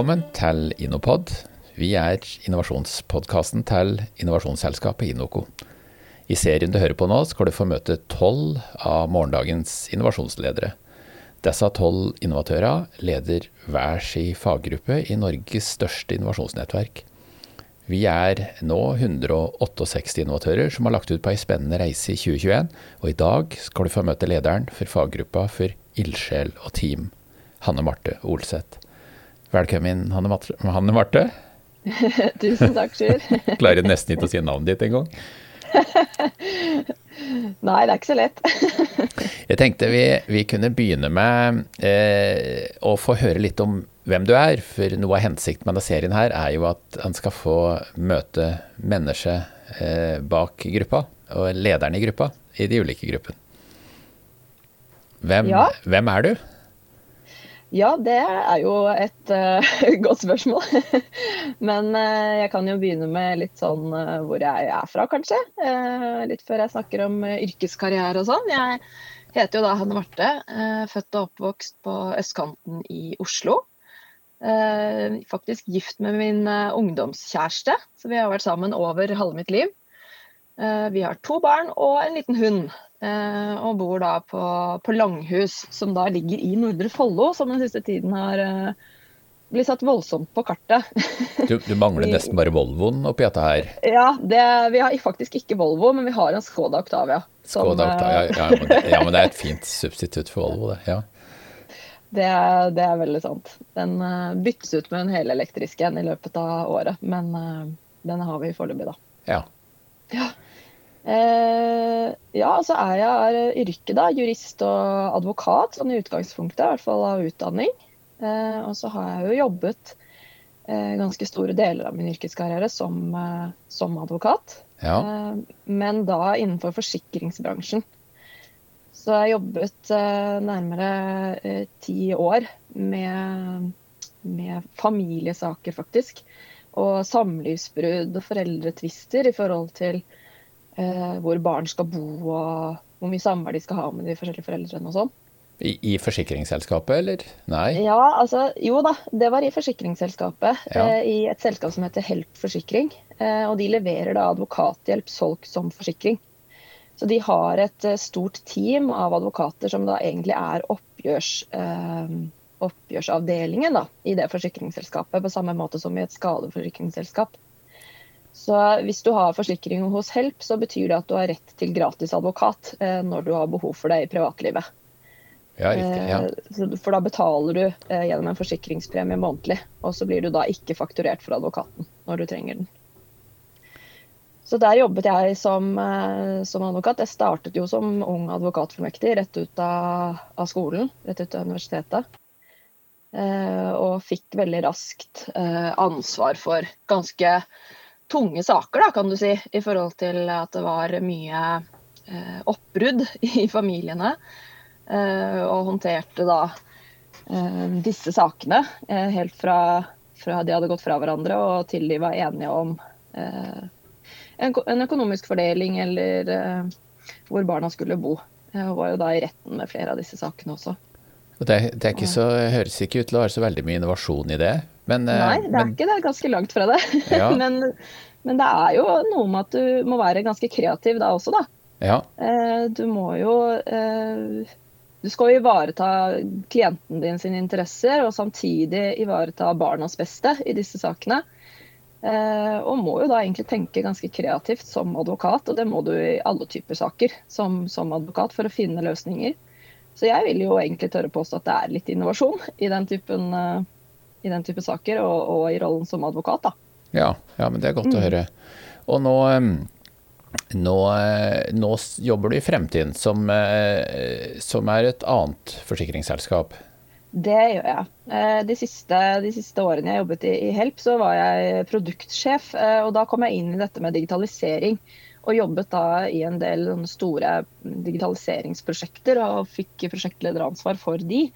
Velkommen til Innopod. Vi er innovasjonspodkasten til innovasjonsselskapet Inoco. I serien du hører på nå, skal du få møte tolv av morgendagens innovasjonsledere. Disse tolv innovatørene leder hver sin faggruppe i Norges største innovasjonsnettverk. Vi er nå 168 innovatører som har lagt ut på ei spennende reise i 2021, og i dag skal du få møte lederen for faggruppa for ildsjel og team, Hanne Marte Olseth. Velkommen, Hanne. Hanne Marte. Tusen takk, Sjur. Klarer nesten ikke å si navnet ditt engang. Nei, det er ikke så lett. Jeg tenkte vi, vi kunne begynne med eh, å få høre litt om hvem du er. For noe av hensikten med denne serien her er jo at han skal få møte mennesket eh, bak gruppa, og lederen i gruppa, i de ulike gruppene. Hvem, Ja. hvem er du? Ja, det er jo et uh, godt spørsmål. Men uh, jeg kan jo begynne med litt sånn uh, hvor jeg er fra, kanskje. Litt før jeg snakker om yrkeskarriere og sånn. Jeg heter jo da Hanne Marte. født og oppvokst på østkanten i Oslo. Faktisk gift med min ungdomskjæreste, så vi har vært sammen over halve mitt liv. Vi har to barn og en liten hund. Eh, og bor da på, på Langhus, som da ligger i Nordre Follo, som den siste tiden har eh, blitt satt voldsomt på kartet. Du, du mangler nesten bare Volvoen oppi dette her. ja, det, vi har faktisk ikke Volvo, men vi har en Skoda Octavia. som, Skoda Octavia. eh, Ja, ja, men det, ja, men det er et fint substitutt for Volvo, det. Ja. Det, det er veldig sant. Den byttes ut med en helelektrisk en i løpet av året, men den har vi foreløpig, da. Ja. ja. Eh, ja, så er jeg er yrke, da, jurist og advokat, sånn i utgangspunktet, i hvert fall av utdanning. Eh, og så har jeg jo jobbet eh, ganske store deler av min yrkeskarriere som, eh, som advokat. ja. Eh, men da innenfor forsikringsbransjen. Så jeg jobbet eh, nærmere eh, ti år med, med familiesaker, faktisk. Og samlivsbrudd og foreldretvister i forhold til eh, hvor barn skal bo og hvor mye samvær de skal ha med de forskjellige foreldrene og sånn. I, I forsikringsselskapet, eller? Nei? Ja, altså, jo da, det var i forsikringsselskapet. Ja. Eh, I et selskap som heter Help Forsikring. Eh, og de leverer da advokathjelp solgt som forsikring. Så de har et eh, stort team av advokater som da egentlig er oppgjørs, eh, oppgjørsavdelingen da, i det forsikringsselskapet, på samme måte som i et skadeforsikringsselskap. Så hvis du har forsikring hos Help, så betyr det at du har rett til gratis advokat eh, når du har behov for det i privatlivet. Ja, riktig. Ja. Eh, For da betaler du eh, gjennom en forsikringspremie månedlig, og så blir du da ikke fakturert for advokaten når du trenger den. Så der jobbet jeg som, som advokat. Jeg startet jo som ung advokatformektig rett ut av, av skolen, rett ut av universitetet. Eh, og fikk veldig raskt ansvar for ganske tunge saker, da, kan du si, i forhold til at det var mye eh, oppbrudd i familiene. Eh, og håndterte da eh, disse sakene eh, helt fra, fra de hadde gått fra hverandre og til de var enige om eh, en, en økonomisk fordeling eller eh, hvor barna skulle bo. Jeg var jo da i retten med flere av disse sakene også. Og det, det ikke så, høres ikke ut til å være så veldig mye innovasjon i det. Men, eh, Nei, det er men ikke det. er Ganske langt fra det. Ja. men, men det er jo noe med at du må være ganske kreativ da også, da. ja, Eh, Du må jo eh, Du skal jo ivareta klienten din sine interesser, og samtidig ivareta barnas beste i disse sakene. Eh, Og må jo da egentlig tenke ganske kreativt som advokat, og det må du i alle typer saker som, som advokat for å finne løsninger. Så jeg vil jo egentlig tørre påstå at det er litt innovasjon i den typen, eh, i den type saker, og, og i rollen som advokat, da. ja, ja, men det er godt å høre. Og nå, nå, eh, nå jobber du i Fremtiden, som, eh, som er et annet forsikringsselskap. Det gjør jeg. Eh, De siste, de siste årene jeg jobbet i, i Help, så var jeg produktsjef. Og da kom jeg inn i dette med digitalisering. Og jobbet da i en del store digitaliseringsprosjekter og fikk prosjektlederansvar for de.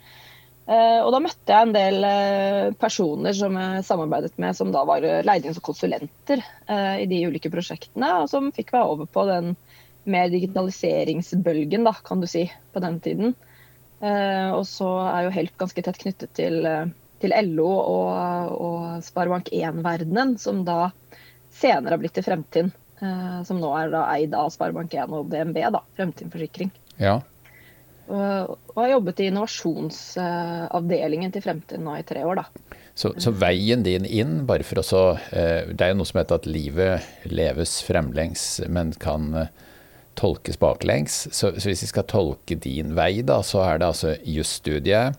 Eh, Og da møtte jeg en del eh, personer som jeg samarbeidet med, som da var leid inn som konsulenter eh, i de ulike prosjektene, og som fikk meg over på den mer digitaliseringsbølgen, da, kan du si, på den tiden. Eh, og så er jo Help ganske tett knyttet til, eh, til LO og, og Sparebank1-verdenen, som da senere har blitt til Fremtind. Eh, som nå er da eid av Sparebank1 og DNB, da, Fremtind Forsikring. Ja. Og, har jobbet i innovasjonsavdelingen til Fremtiden nå i tre år, da. Så, så, veien din inn, bare for å så eh, Det er jo noe som heter at livet leves fremlengs, men kan eh, tolkes baklengs. Så, så, hvis vi skal tolke din vei, da, så er det altså jusstudiet,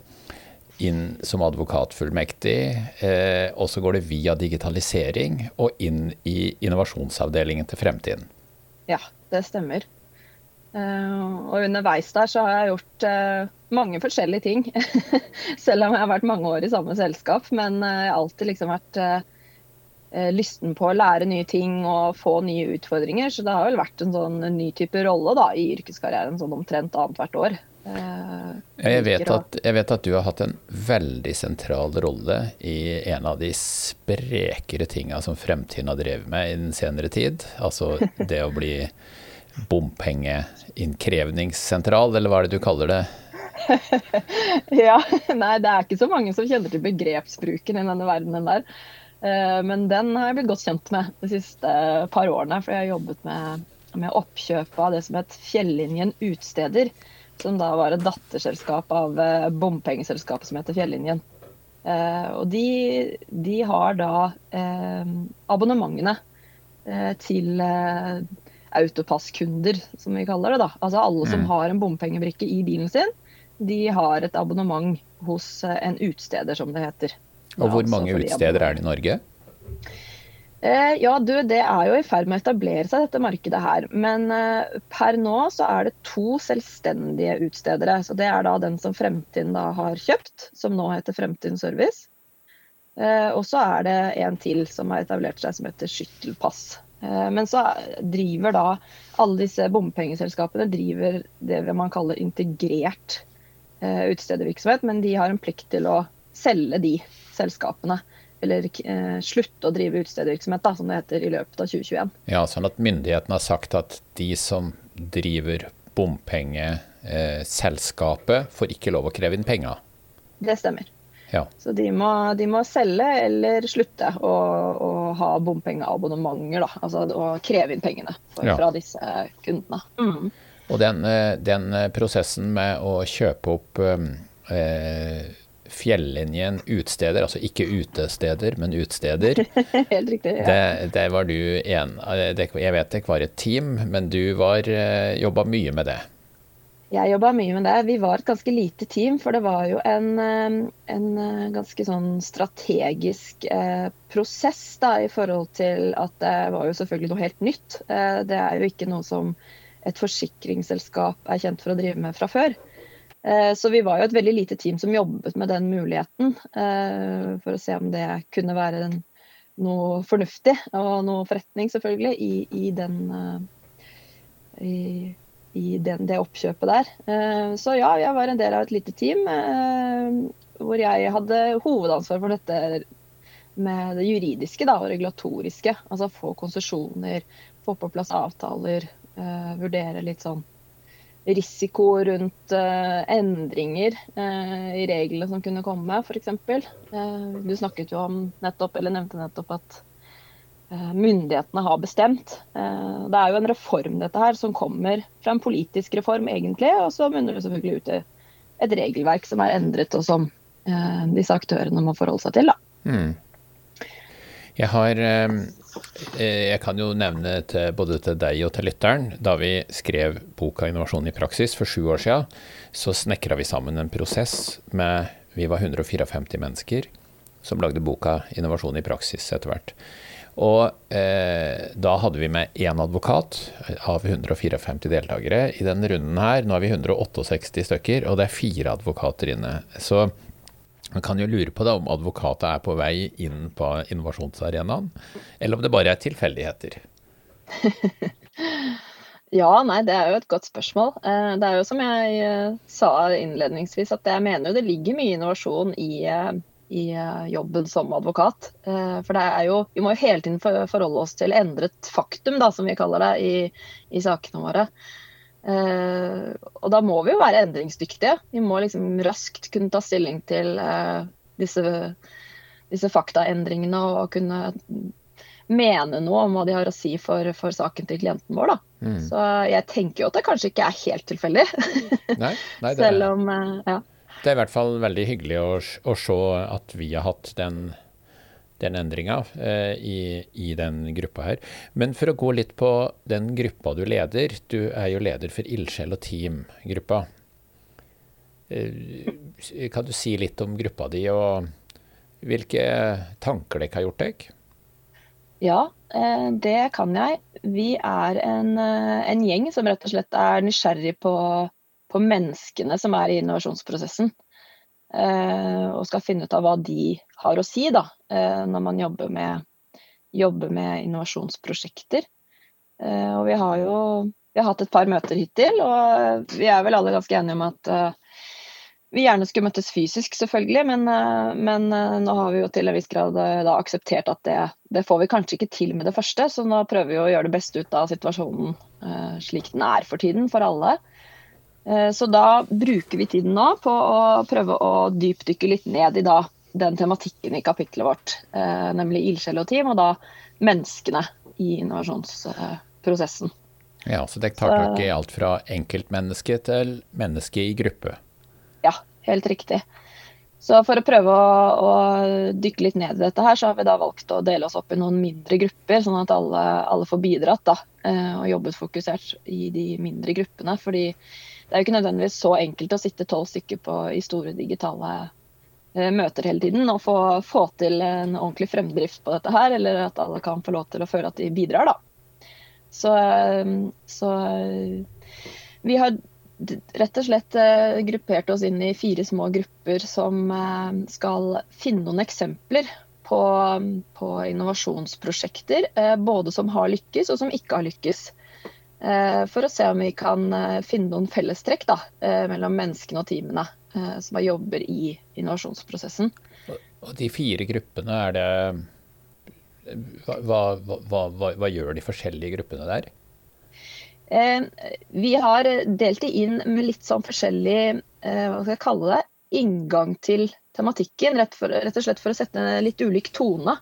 inn som advokatfullmektig, eh, og så går det via digitalisering og inn i innovasjonsavdelingen til Fremtiden. Ja, det stemmer. Uh, og underveis der så har jeg gjort uh, mange forskjellige ting. Selv om jeg har vært mange år i samme selskap. Men uh, jeg har alltid liksom vært lysten på å lære nye ting og få nye utfordringer. Så det har vel vært en sånn en ny type rolle da, i yrkeskarrieren sånn omtrent annethvert år. Jeg vet, at, jeg vet, at, du har hatt en veldig sentral rolle i en av de sprekere tinga som Fremtiden har drevet med i den senere tid. Altså det å bli bompengeinnkrevingssentral, eller hva er det du kaller det? ja, nei det er ikke så mange som kjenner til begrepsbruken i denne verdenen der. Eh, men den har jeg blitt godt kjent med de siste par årene. For jeg har jobbet med, med oppkjøp av det som het Fjellinjen Utsteder. Som da var et datterselskap av eh, bompengeselskapet som heter Fjellinjen. Eh, og de, de har da abonnementene til autopasskunder, som vi kaller det. da. Altså Alle som mm. har en bompengebrikke i bilen sin, de har et abonnement hos eh, en utsteder, som det heter. Og hvor mange utsteder er det i Norge? Eh, ja, du, det er jo i ferd med å etablere seg, dette markedet her. Men eh, per nå så er det to selvstendige utstedere. Så det er da den som Fremtiden da har kjøpt, som nå heter Fremtiden Service. Eh, og så er det en til som har etablert seg, som heter Skyttelpass. Eh, men så driver da alle disse bompengeselskapene driver det man kaller integrert eh, utstedervirksomhet, men de har en plikt til å selge de selskapene. Eller eh, slutte å drive utstedervirksomhet, som det heter, i løpet av 2021. Ja, sånn at myndighetene har sagt at de som driver bompengeselskapet, eh, får ikke lov å kreve inn penger? Det stemmer. Ja. Så de må, de må, selge eller slutte å, å ha bompengeabonnementer. Da. Altså å kreve inn pengene for, ja. fra disse kundene. Mm. Og den, eh, den, eh, prosessen med å kjøpe opp eh, Fjellinjen utsteder, altså ikke utesteder, men utsteder. Helt riktig, ja. det, det var du en Jeg vet det ikke var et team, men du var, jobba mye med det. Jeg jobba mye med det. Vi var et ganske lite team, for det var jo en, eh, en eh, ganske sånn strategisk eh, prosess da, i forhold til at det var jo selvfølgelig noe helt nytt. Det er jo ikke noe som et forsikringsselskap er kjent for å drive med fra før. Så vi var jo et veldig lite team som jobbet med den muligheten, for å se om det kunne være en, noe fornuftig og noe forretning, selvfølgelig, i, i den i, i den, det oppkjøpet der. Eh, så ja, jeg var en del av et lite team eh, hvor jeg hadde hovedansvar for dette med det juridiske da, og regulatoriske. Altså få konsesjoner, få på plass avtaler, eh, vurdere litt sånn risiko rundt endringer i reglene som kunne komme, f.eks. du snakket jo om nettopp, eller nevnte nettopp at myndighetene har bestemt. Eh, det er jo en reform dette her, som kommer fra en politisk reform egentlig, og så munner det selvfølgelig ut i et regelverk som er endret, og som eh, disse aktørene må forholde seg til. Da. Mm. Jeg har Jeg kan jo nevne til, både til deg og til lytteren. Da vi skrev boka 'Innovasjon i praksis' for sju år siden, så snekra vi sammen en prosess med Vi var 154 mennesker som lagde boka 'Innovasjon i praksis' etter hvert. Og eh, da hadde vi med én advokat av 154 deltakere i denne runden her. Nå er vi 168 stykker, og det er fire advokater inne. Så man kan jo lure på det om advokater er på vei inn på innovasjonsarenaen, eller om det bare er tilfeldigheter. ja, nei, det er jo et godt spørsmål. Eh, det er jo som jeg eh, sa innledningsvis, at jeg mener jo det ligger mye innovasjon i eh, i eh, jobben som advokat. Eh, for det er jo, vi må jo hele tiden forholde oss til endret faktum, da, som vi kaller det, i, i sakene våre. Eh, og da må vi jo være endringsdyktige. Vi må liksom raskt kunne ta stilling til disse, disse faktaendringene og kunne mene noe om hva de har å si for, for saken til klienten vår. Mm. Så jeg tenker jo at det kanskje ikke er helt tilfeldig. Nei, nei, det, Selv om ja. Det er i hvert fall veldig hyggelig å, å se at vi har hatt den, den endringa eh, i, i, den gruppa her. Men for å gå litt på den gruppa du leder. Du er jo leder for Ildsjel og Team-gruppa. Eh, kan du si litt om gruppa di, og hvilke tanker dere har gjort deg? Ja, eh, det kan jeg. Vi er en, eh, en, gjeng som rett og slett er nysgjerrig på, på menneskene som er i innovasjonsprosessen. Eh, og skal finne ut av hva de har å si da, når man jobber med, jobber med innovasjonsprosjekter. Og vi har jo vi har hatt et par møter hittil, og vi er vel alle ganske enige om at vi gjerne skulle møttes fysisk, selvfølgelig, men, eh, men, eh, nå har vi jo til en viss grad eh, akseptert at det, det, får vi kanskje ikke til med det første. Så nå prøver vi å gjøre det beste ut av situasjonen slik den er for tiden, for alle. Uh, så da bruker vi tiden nå på å prøve å dypdykke litt ned i da, den tematikken i kapitlet vårt, uh, nemlig ildsjel og team, og da menneskene i innovasjonsprosessen. Ja, så dere tar tak i alt fra enkeltmenneske til menneske i gruppe? Ja, helt riktig. Så for å prøve å, å, dykke litt ned i dette her, så har vi da valgt å dele oss opp i noen mindre grupper, sånn at alle, alle får bidratt da, eh, og jobbet fokusert i de mindre gruppene. Fordi det er jo ikke nødvendigvis så enkelt å sitte tolv stykker på, i store digitale eh, møter hele tiden og få, få, til en ordentlig fremdrift på dette her, eller at alle kan få lov til å føle at de bidrar, da. Så, eh, så vi har rett og slett eh, gruppert oss inn i fire små grupper som eh, skal finne noen eksempler på, på innovasjonsprosjekter, eh, både som har lykkes og som ikke har lykkes. For å se om vi kan finne noen fellestrekk da, mellom menneskene og teamene som jobber i innovasjonsprosessen. Og de fire gruppene, er det hva, hva, hva, hva gjør de forskjellige gruppene der? Eh, vi har delt det inn med litt sånn forskjellig eh, hva skal jeg kalle det, inngang til tematikken. Rett, for, rett og slett for å sette en litt ulik tone.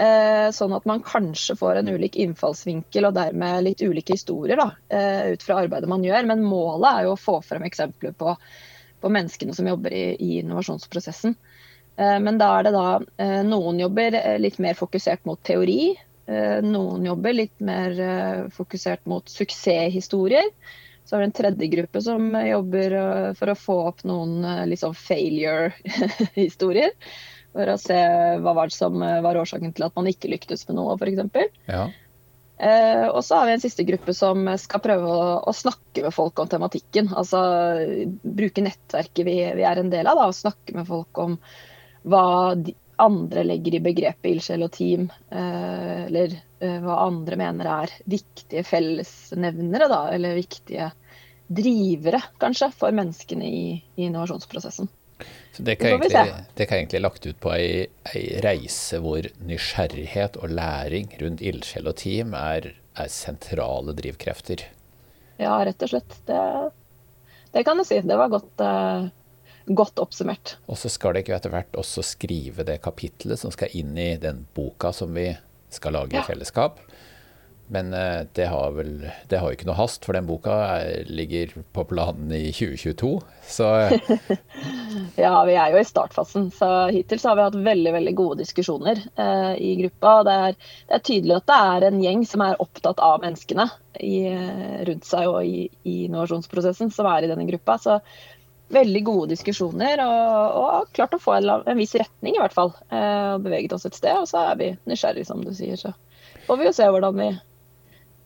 Eh, sånn at man kanskje får en ulik innfallsvinkel og dermed litt ulike historier da, ut fra arbeidet man gjør. Men målet er jo å få frem eksempler på, på menneskene som jobber i, i innovasjonsprosessen. Men da er det da noen jobber litt mer fokusert mot teori, noen jobber litt mer eh, fokusert mot suksesshistorier. Så er det en tredje gruppe som jobber eh, for å få opp noen liksom failure-historier. For å se hva var det som var årsaken til at man ikke lyktes med noe, f.eks. Ja. Eh, og så har vi en siste gruppe som skal prøve å, å, snakke med folk om tematikken. Altså bruke nettverket vi, vi er en del av, da, og snakke med folk om hva de, andre legger i begrepet ildsjel og team, eh, eller eh, hva andre mener er viktige fellesnevnere, da, eller viktige drivere, kanskje, for menneskene i, i innovasjonsprosessen. Så det kan, egentlig, det kan egentlig lagt ut på ei, ei, reise hvor nysgjerrighet og læring rundt ildsjel og team er, er, sentrale drivkrefter? Ja, rett og slett. Det, det kan du si. Det var godt, uh, godt oppsummert. Og så skal dere etter hvert også skrive det kapitlet som skal inn i den boka som vi skal lage ja. i fellesskap. Men eh, det har vel det har jo ikke noe hast, for den boka er, ligger på planen i 2022. Så Ja, vi er jo i startfasen. Så hittil så har vi hatt veldig veldig gode diskusjoner eh, i gruppa. Det er, det er, tydelig at det er en gjeng som er opptatt av menneskene i, rundt seg og i, i innovasjonsprosessen, som er i denne gruppa. Så veldig gode diskusjoner og, og klart å få en, en, viss retning, i hvert fall. Eh, og beveget oss et sted. Og så er vi nysgjerrige, som du sier. Så får vi jo se hvordan vi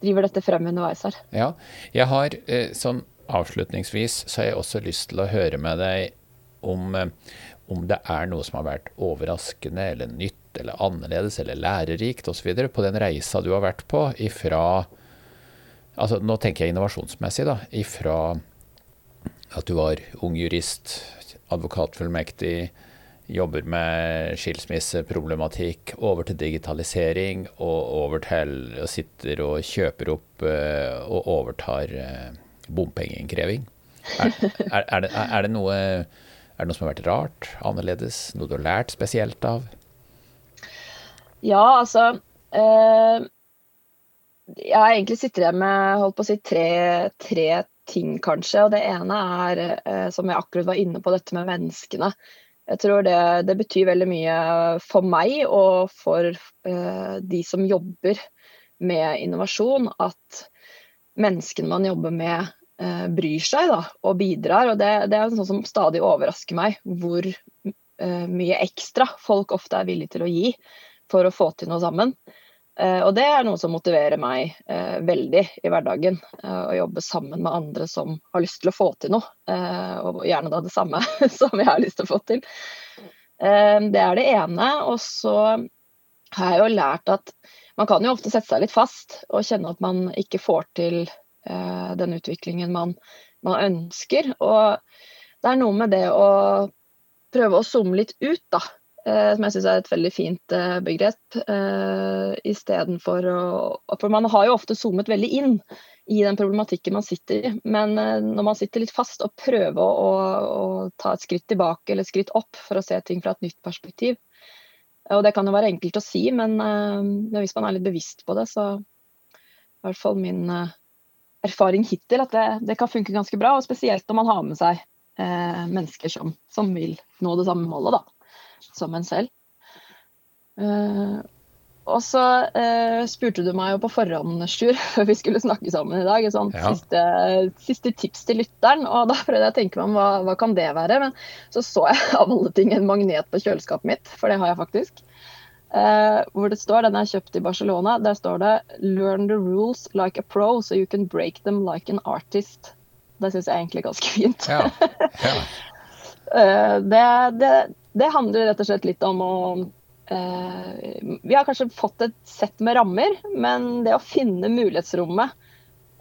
driver dette frem underveis her. Ja, jeg har eh, sånn avslutningsvis så har jeg også lyst til å høre med deg om, eh, om det er noe som har vært overraskende eller nytt eller annerledes eller lærerikt osv. på den reisa du har vært på ifra altså Nå tenker jeg innovasjonsmessig, da. Ifra at du var ung jurist, advokatfullmektig, jobber med skilsmisseproblematikk, over til digitalisering og over til og sitter og kjøper opp eh, og overtar eh, bompengeinnkreving. Er, er, er, det, er, det noe, Er det noe som har vært rart, annerledes, noe du har lært spesielt av? Ja, altså eh, Jeg egentlig sitter igjen med holdt på å si tre, tre ting, kanskje. Og det ene er, eh, som jeg akkurat var inne på, dette med menneskene. Jeg tror det, det betyr veldig mye for meg og for uh, de som jobber med innovasjon, at menneskene man jobber med, uh, bryr seg da, og bidrar. Og det, det er sånn som stadig overrasker meg, hvor uh, mye ekstra folk ofte er villige til å gi for å få til noe sammen. Eh, og det er noe som motiverer meg eh, veldig i hverdagen. Eh, å jobbe sammen med andre som har lyst til å få til noe. og gjerne da det samme som jeg har lyst til å få til. det er det ene. Og så har jeg jo lært at man kan jo ofte sette seg litt fast og kjenne at man ikke får til den utviklingen man, man ønsker. Og det er noe med det å prøve å zoome litt ut, da. Eh, som jeg syns er et veldig fint eh, begrep. Uh, Istedenfor å For man har jo ofte zoomet veldig inn i den problematikken man sitter i. Men når man sitter litt fast og prøver å, å, ta et skritt tilbake eller et skritt opp for å se ting fra et nytt perspektiv. Og det kan jo være enkelt å si, men hvis man er litt bevisst på det, så i hvert fall min erfaring hittil at det, det, kan funke ganske bra. Og spesielt når man har med seg mennesker som, som vil nå det samme målet, da som en selv. Uh, og så uh, spurte du meg jo på forhånd, Sjur, før vi skulle snakke sammen i dag, et sånt ja. siste, siste, tips til lytteren. Og da prøvde jeg å tenke meg om hva, hva kan det være. Men så så jeg av alle ting en magnet på kjøleskapet mitt, for det har jeg faktisk. Uh, hvor det står, den er kjøpt i Barcelona, der står det 'Learn the rules like a pro, so you can break them like an artist'. Det syns jeg egentlig er ganske fint. Ja. Ja. Det, det det handler rett og slett litt om å eh, Vi har kanskje fått et sett med rammer, men det å finne mulighetsrommet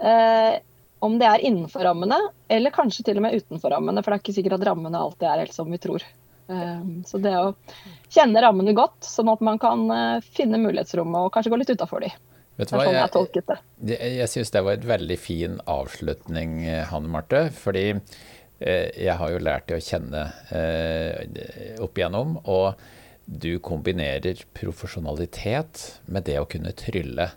eh, om det er innenfor rammene, eller kanskje til og med utenfor rammene. For det er ikke sikkert at rammene alltid er helt som vi tror. Eh, så det å kjenne rammene godt, sånn at man kan eh, finne mulighetsrommet og kanskje gå litt utafor de. Vet du hva, sånn jeg, jeg, jeg, jeg syns det var et veldig fin avslutning, Hanne Marte. Fordi Eh, jeg har jo lært deg å kjenne eh, opp igjennom, og du kombinerer profesjonalitet med det å kunne trylle.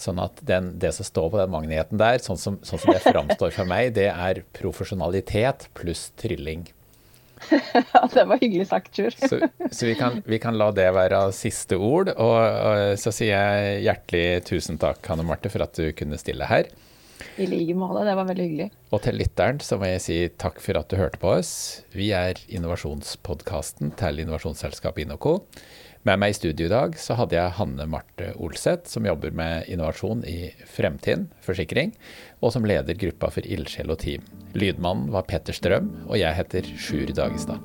Sånn at den, det som står på den magneten der, sånn som, sånn som det framstår for meg, det er profesjonalitet pluss trylling. Ja, det var hyggelig sagt, Sjur. så, så vi, kan, vi, kan, la det være siste ord. Og, og så sier jeg hjertelig tusen takk, Hanne Marte, for at du kunne stille her. I like måte. Det var veldig hyggelig. Og til lytteren så må jeg si takk for at du hørte på oss. Vi er innovasjonspodkasten til innovasjonsselskapet InnoCo. Med meg i studio i dag så hadde jeg Hanne Marte Olseth, som jobber med innovasjon i Fremtiden forsikring, og som leder gruppa for ildsjel og team. Lydmannen var Petter Strøm, og jeg heter Sjur Dagestad.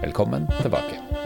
Velkommen tilbake.